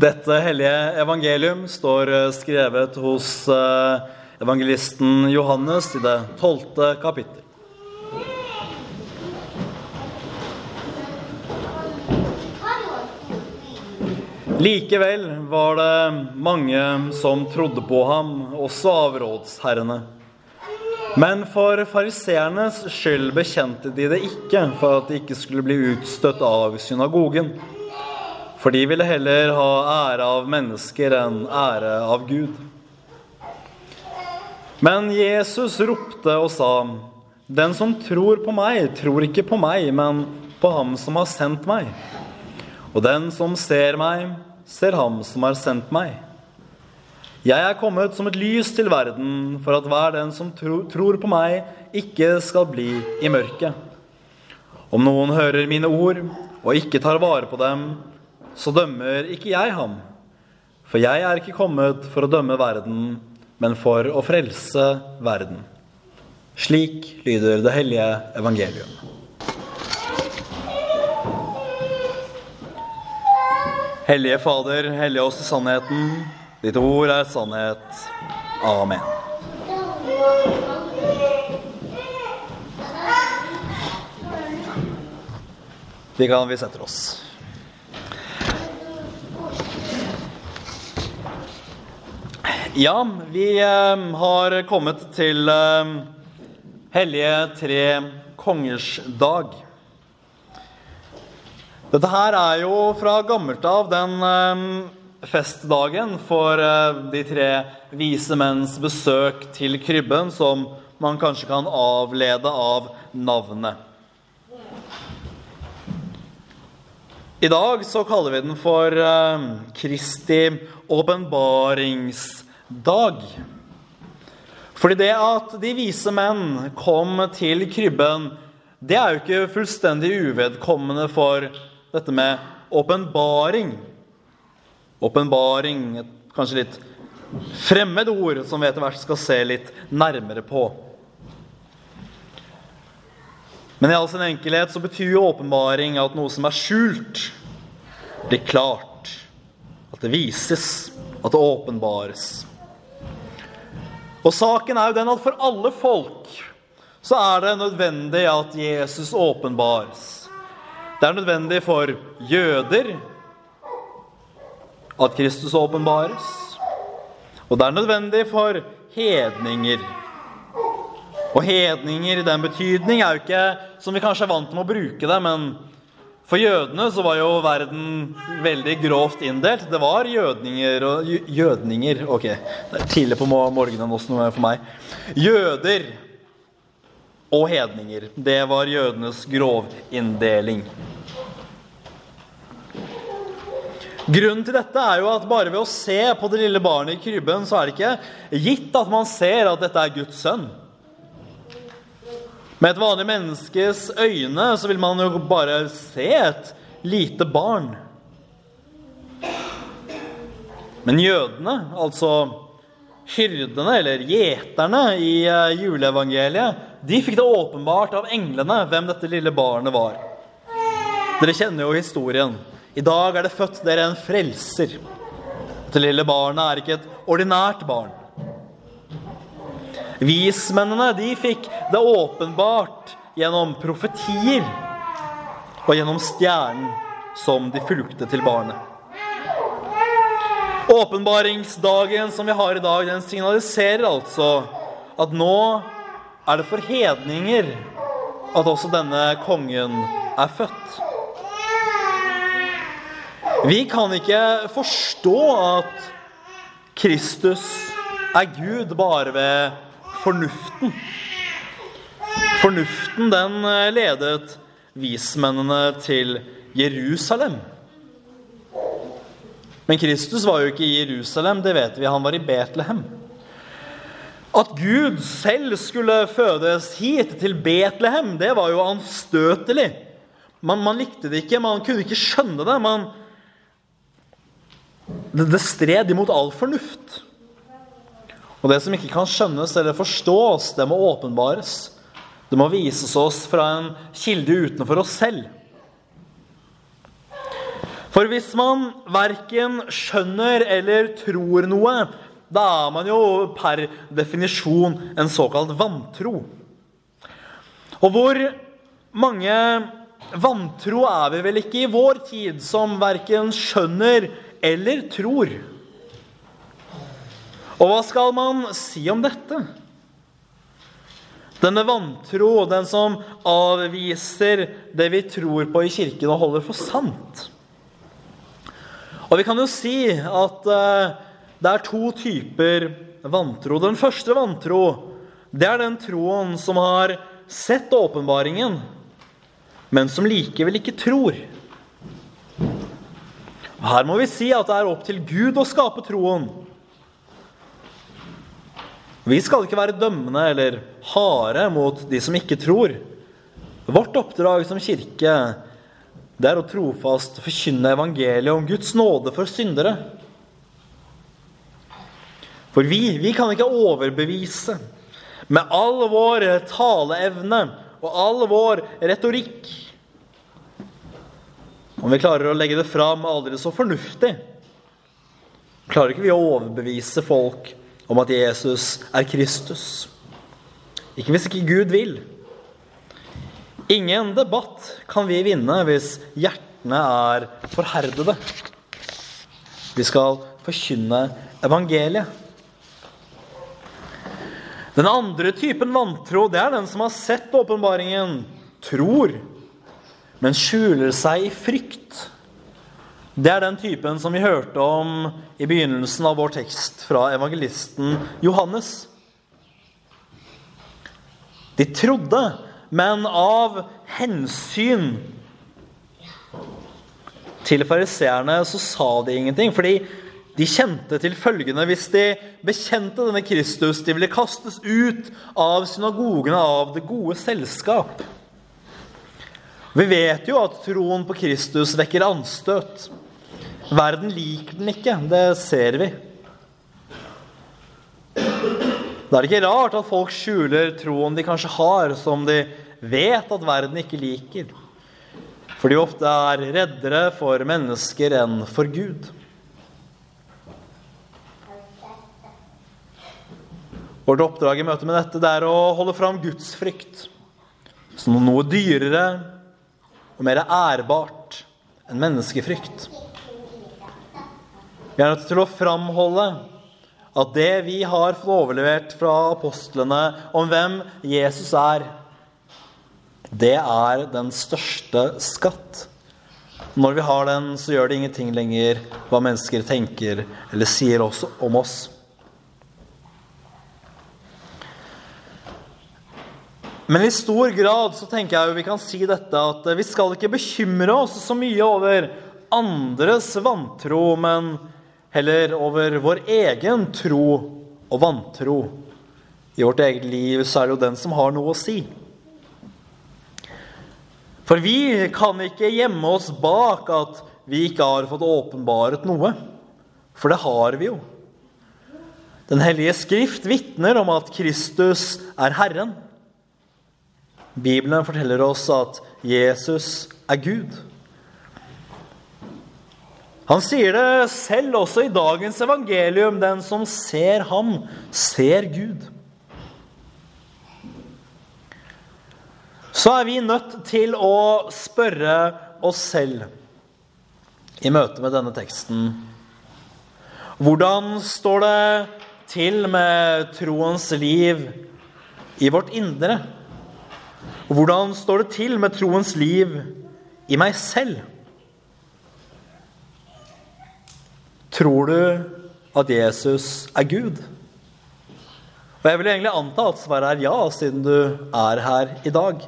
Dette hellige evangelium står eh, skrevet hos eh, evangelisten Johannes i det tolvte kapittel. Likevel var det mange som trodde på ham, også av rådsherrene. Men for fariseernes skyld bekjente de det ikke, for at de ikke skulle bli utstøtt av synagogen. For de ville heller ha ære av mennesker enn ære av Gud. Men Jesus ropte og sa, Den som tror på meg, tror ikke på meg, men på ham som har sendt meg. Og den som ser meg, ser ham som har sendt meg. Jeg er kommet som et lys til verden, for at hver den som tro, tror på meg, ikke skal bli i mørket. Om noen hører mine ord og ikke tar vare på dem, så dømmer ikke jeg ham. For jeg er ikke kommet for å dømme verden, men for å frelse verden. Slik lyder det hellige evangelium. Hellige Fader, hellige oss i sannheten. Ditt ord er sannhet. Amen. Vi kan vi setter oss. Ja, vi eh, har kommet til eh, hellige tre kongers dag. Dette her er jo fra gammelt av den eh, festdagen for eh, de tre vise menns besøk til krybben, som man kanskje kan avlede av navnet. I dag så kaller vi den for Kristi Kristi åpenbaringsdag. Fordi det at de vise menn kom til krybben, det er jo ikke fullstendig uvedkommende for dette med åpenbaring. Åpenbaring, et kanskje litt fremmed ord som vi etter hvert skal se litt nærmere på. Men i all sin enkelhet så betyr jo åpenbaring at noe som er skjult, blir klart. At det vises, at det åpenbares. Og saken er jo den at for alle folk så er det nødvendig at Jesus åpenbares. Det er nødvendig for jøder at Kristus åpenbares. Og det er nødvendig for hedninger. Og hedninger i den betydning er jo ikke som vi kanskje er vant med å bruke det, men for jødene så var jo verden veldig grovt inndelt. Det var jødninger og Jødninger Ok, det er tidlig på morgenen også for meg. Jøder og hedninger. Det var jødenes grovinndeling. Grunnen til dette er jo at bare ved å se på det lille barnet i krybben, så er det ikke gitt at man ser at dette er Guds sønn. Med et vanlig menneskes øyne så vil man jo bare se et lite barn. Men jødene, altså hyrdene eller gjeterne i eh, juleevangeliet, de fikk det åpenbart av englene hvem dette lille barnet var. Dere kjenner jo historien. I dag er det født dere en frelser. Dette lille barnet er ikke et ordinært barn. Vismennene de fikk det åpenbart gjennom profetier og gjennom stjernen som de fulgte til barnet. Åpenbaringsdagen som vi har i dag, den signaliserer altså at nå er det for hedninger at også denne kongen er født. Vi kan ikke forstå at Kristus er Gud bare ved fornuften. Fornuften den eh, ledet vismennene til Jerusalem. Men Kristus var jo ikke i Jerusalem, det vet vi. Han var i Betlehem. At Gud selv skulle fødes hit, til Betlehem, det var jo anstøtelig. Man, man likte det ikke, man kunne ikke skjønne det. Man, det, det stred imot all fornuft. Og det som ikke kan skjønnes eller forstås, det må åpenbares. Det må vises oss fra en kilde utenfor oss selv. For hvis man verken skjønner eller tror noe, da er man jo per definisjon en såkalt vantro. Og hvor mange vantro er vi vel ikke i vår tid, som verken skjønner eller tror? Og hva skal man si om dette? Denne vantro, den som avviser det vi tror på i kirken og holder for sant. Og vi kan jo si at uh, det er to typer vantro. Den første vantro, det er den troen som har sett åpenbaringen, men som likevel ikke tror. Her må vi si at det er opp til Gud å skape troen. Vi skal ikke være dømmende eller harde mot de som ikke tror. Vårt oppdrag som kirke det er å trofast forkynne evangeliet om Guds nåde for syndere. For vi, vi kan ikke overbevise med all vår taleevne og all vår retorikk. Om vi klarer å legge det fram aldri så fornuftig, klarer ikke vi å overbevise folk om at Jesus er Kristus. Ikke hvis ikke Gud vil. Ingen debatt kan vi vinne hvis hjertene er forherdede. Vi skal forkynne evangeliet. Den andre typen vantro det er den som har sett åpenbaringen, tror, men skjuler seg i frykt. Det er den typen som vi hørte om i begynnelsen av vår tekst fra evangelisten Johannes. De trodde, men av hensyn til fariseerne så sa de ingenting. Fordi de kjente til følgende hvis de bekjente denne Kristus. De ville kastes ut av synagogene av det gode selskap. Vi vet jo at troen på Kristus vekker anstøt. Verden liker den ikke. Det ser vi. Da er det ikke rart at folk skjuler troen de kanskje har, som de vet at verden ikke liker. For de ofte er reddere for mennesker enn for Gud. Vårt oppdrag i møte med dette det er å holde fram gudsfrykt som noe dyrere og mer ærbart enn menneskefrykt. Vi er nødt til å framholde at det vi har fått overlevert fra apostlene om hvem Jesus er, det er den største skatt. Når vi har den, så gjør det ingenting lenger hva mennesker tenker eller sier om oss. Men i stor grad så tenker jeg jo vi kan si dette at vi skal ikke bekymre oss så mye over andres vantro, men heller over vår egen tro og vantro. I vårt eget liv så er det jo den som har noe å si. For vi kan ikke gjemme oss bak at vi ikke har fått åpenbaret noe. For det har vi jo. Den hellige skrift vitner om at Kristus er Herren. Bibelen forteller oss at Jesus er Gud. Han sier det selv også i dagens evangelium. Den som ser ham, ser Gud. Så er vi nødt til å spørre oss selv i møte med denne teksten Hvordan står det til med troens liv i vårt indre? Hvordan står det til med troens liv i meg selv? Tror du at Jesus er Gud? Og Jeg vil egentlig anta at svaret er ja, siden du er her i dag.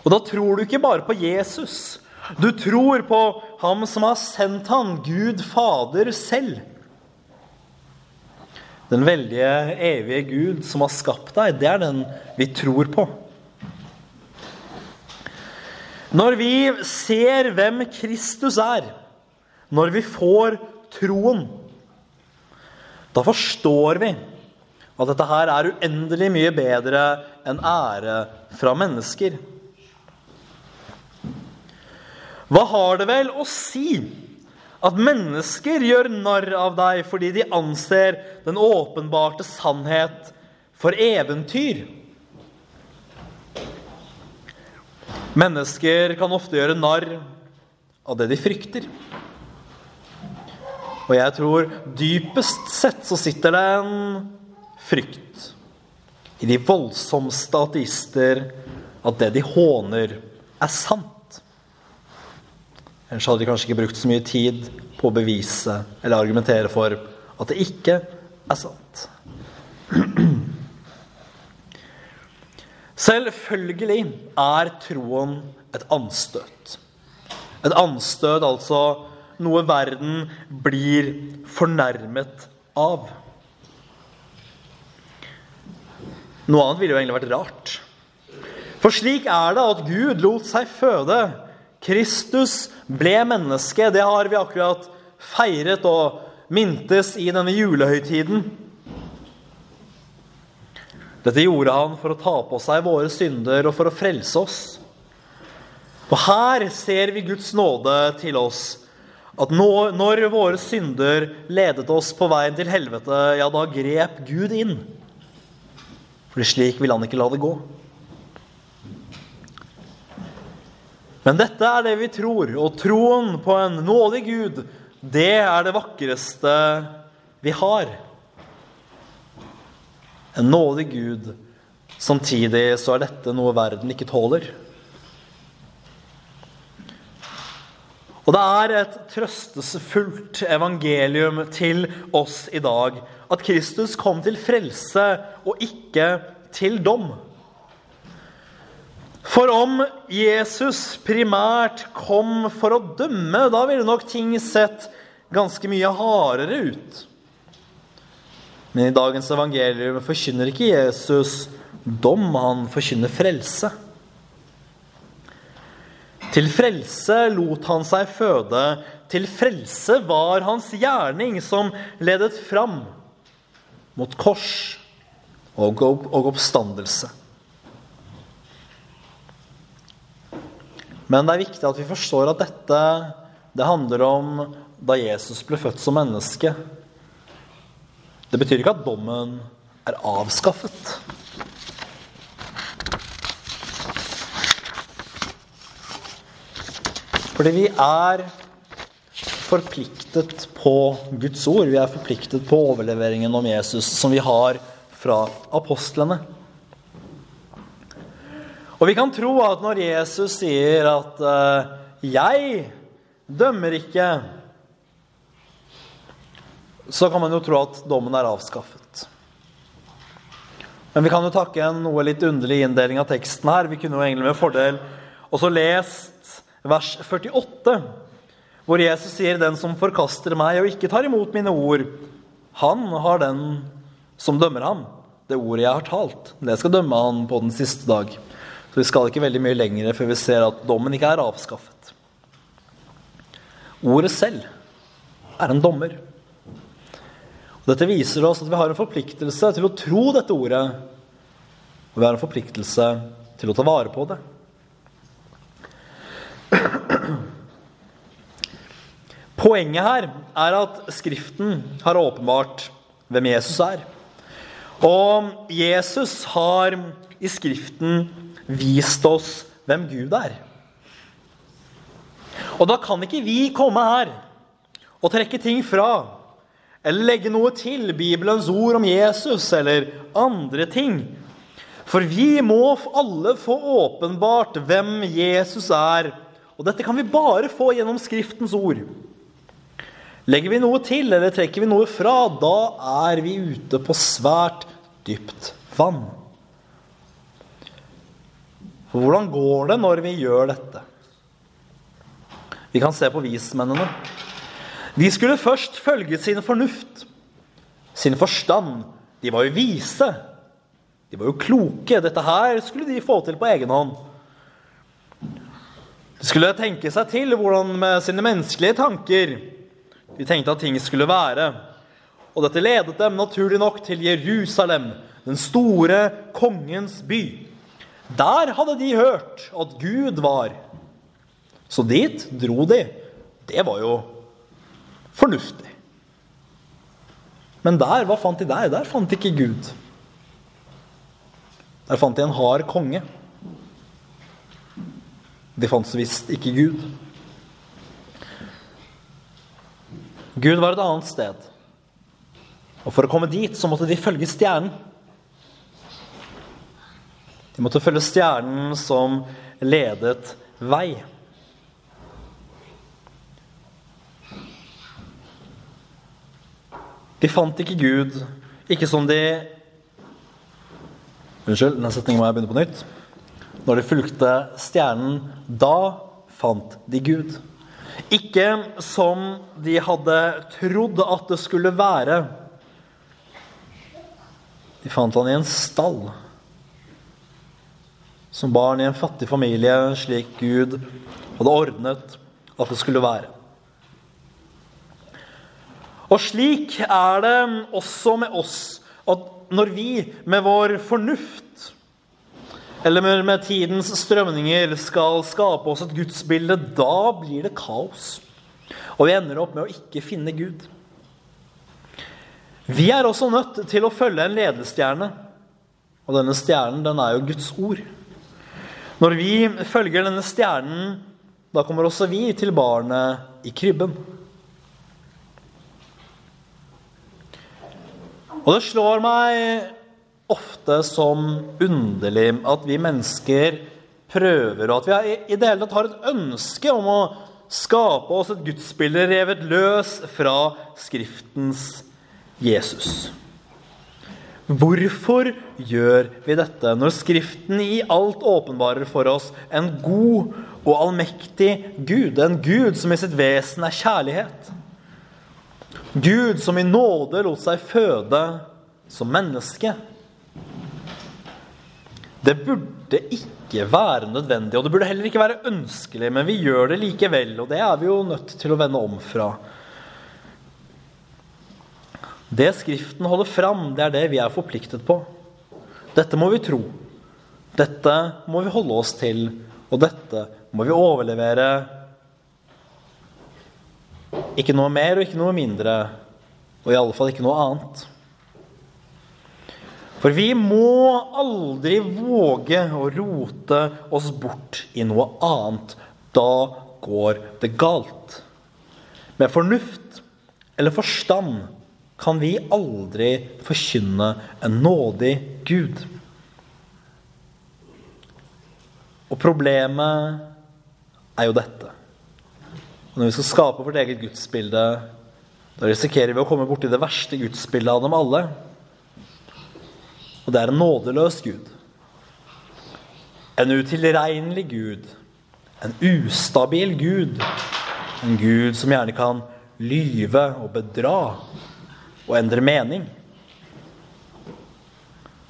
Og da tror du ikke bare på Jesus. Du tror på ham som har sendt han, Gud Fader selv. Den veldige, evige Gud som har skapt deg, det er den vi tror på. Når vi ser hvem Kristus er, når vi får troen, da forstår vi at dette her er uendelig mye bedre enn ære fra mennesker. Hva har det vel å si at mennesker gjør narr av deg fordi de anser den åpenbarte sannhet for eventyr? Mennesker kan ofte gjøre narr av det de frykter. Og jeg tror dypest sett så sitter det en frykt i de voldsomste ateister at det de håner, er sant. Ellers hadde de kanskje ikke brukt så mye tid på å bevise eller argumentere for at det ikke er sant. Selvfølgelig er troen et anstøt. Et anstøt, altså noe verden blir fornærmet av. Noe annet ville jo egentlig vært rart. For slik er det at Gud lot seg føde. Kristus ble menneske. Det har vi akkurat feiret og mintes i denne julehøytiden. Dette gjorde han for å ta på seg våre synder og for å frelse oss. Og her ser vi Guds nåde til oss. At når våre synder ledet oss på veien til helvete, ja, da grep Gud inn. For slik vil han ikke la det gå. Men dette er det vi tror, og troen på en nådig Gud, det er det vakreste vi har. En nådig Gud. Samtidig så er dette noe verden ikke tåler. Og det er et trøstesfullt evangelium til oss i dag at Kristus kom til frelse og ikke til dom. For om Jesus primært kom for å dømme, da ville nok ting sett ganske mye hardere ut. Men i dagens evangelium forkynner ikke Jesus dom, han forkynner frelse. Til frelse lot han seg føde. Til frelse var hans gjerning som ledet fram mot kors og, oppstandelse. Men det er viktig at vi forstår at dette det handler om da Jesus ble født som menneske. Det betyr ikke at dommen er avskaffet. Fordi vi er forpliktet på Guds ord. Vi er forpliktet på overleveringen om Jesus som vi har fra apostlene. Og vi kan tro at når Jesus sier at uh, 'jeg dømmer ikke', så kan man jo tro at dommen er avskaffet. Men vi kan jo takke en noe litt underlig inndeling av teksten her. Vi kunne jo egentlig med fordel også lest vers 48, hvor Jesus sier, 'Den som forkaster meg og ikke tar imot mine ord, han har den som dømmer ham.' Det ordet jeg har talt, det skal dømme han på den siste dag. Så vi skal ikke veldig mye lenger før vi ser at dommen ikke er avskaffet. Ordet selv er en dommer. Og dette viser oss at vi har en forpliktelse til å tro dette ordet. Og vi har en forpliktelse til å ta vare på det. Poenget her er at Skriften har åpenbart hvem Jesus er. Og Jesus har i Skriften vist oss hvem Gud er. Og da kan ikke vi komme her og trekke ting fra eller legge noe til Bibelens ord om Jesus eller andre ting. For vi må alle få åpenbart hvem Jesus er og dette kan vi bare få gjennom Skriftens ord. Legger vi noe til eller trekker vi noe fra, da er vi ute på svært dypt vann. For hvordan går det når vi gjør dette? Vi kan se på vismennene. De skulle først følge sin fornuft, sin forstand. De var jo vise. De var jo kloke. Dette her skulle de få til på egen hånd. Skulle tenke seg til hvordan med sine menneskelige tanker de tenkte at ting skulle være. Og dette ledet dem naturlig nok til Jerusalem, den store kongens by. Der hadde de hørt at Gud var. Så dit dro de. Det var jo fornuftig. Men der, hva fant de der? Der fant de ikke Gud. Der fant de en hard konge. De fant så visst ikke Gud. Gud var et annet sted. Og for å komme dit så måtte de følge stjernen. De måtte følge stjernen som ledet vei. De fant ikke Gud, ikke som de Unnskyld, den setningen må jeg begynne på nytt. Når de fulgte stjernen, da fant de Gud. Ikke som de hadde trodd at det skulle være. De fant han i en stall. Som barn i en fattig familie, slik Gud hadde ordnet at det skulle være. Og slik er det også med oss at når vi med vår fornuft eller med tidens strømninger skal skape oss et gudsbilde, da blir det kaos. Og vi ender opp med å ikke finne Gud. Vi er også nødt til å følge en ledestjerne. Og denne stjernen, den er jo Guds ord. Når vi følger denne stjernen, da kommer også vi til barnet i krybben. Og det slår meg ofte som underlig at vi mennesker prøver, og at vi i det hele tatt har et ønske om å skape oss et gudsbilde revet løs fra Skriftens Jesus. Hvorfor gjør vi dette når Skriften i alt åpenbarer for oss en god og allmektig Gud? En Gud som i sitt vesen er kjærlighet. Gud som i nåde lot seg føde som menneske. Det burde ikke være nødvendig, og det burde heller ikke være ønskelig, men vi gjør det likevel, og det er vi jo nødt til å vende om fra. Det Skriften holder fram, det er det vi er forpliktet på. Dette må vi tro. Dette må vi holde oss til, og dette må vi overlevere. Ikke noe mer og ikke noe mindre, og i alle fall ikke noe annet. For vi må aldri våge å rote oss bort i noe annet. Da går det galt. Med fornuft eller forstand kan vi aldri forkynne en nådig Gud. Og problemet er jo dette. Når vi skal skape vårt eget gudsbilde, da risikerer vi å komme borti det verste gudsbildet av dem alle. Og det er en nådeløs Gud. En utilregnelig Gud. En ustabil Gud. En Gud som gjerne kan lyve og bedra og endre mening.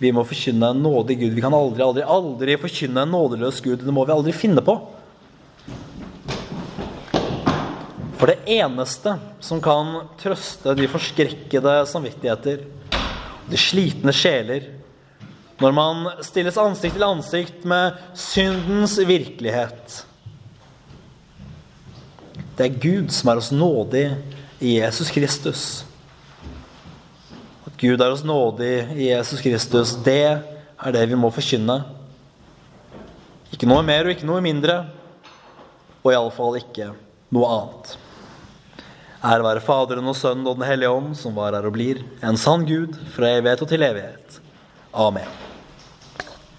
Vi må forkynne en nådig Gud. Vi kan aldri, aldri, aldri forkynne en nådeløs Gud. Det må vi aldri finne på. For det eneste som kan trøste de forskrekkede samvittigheter, de slitne sjeler, når man stilles ansikt til ansikt med syndens virkelighet. Det er Gud som er oss nådig i Jesus Kristus. At Gud er oss nådig i Jesus Kristus, det er det vi må forkynne. Ikke noe mer og ikke noe mindre, og iallfall ikke noe annet. Ære være Faderen og Sønnen og Den hellige ånd, som var her og blir, en sann Gud fra evighet og til evighet. Amen.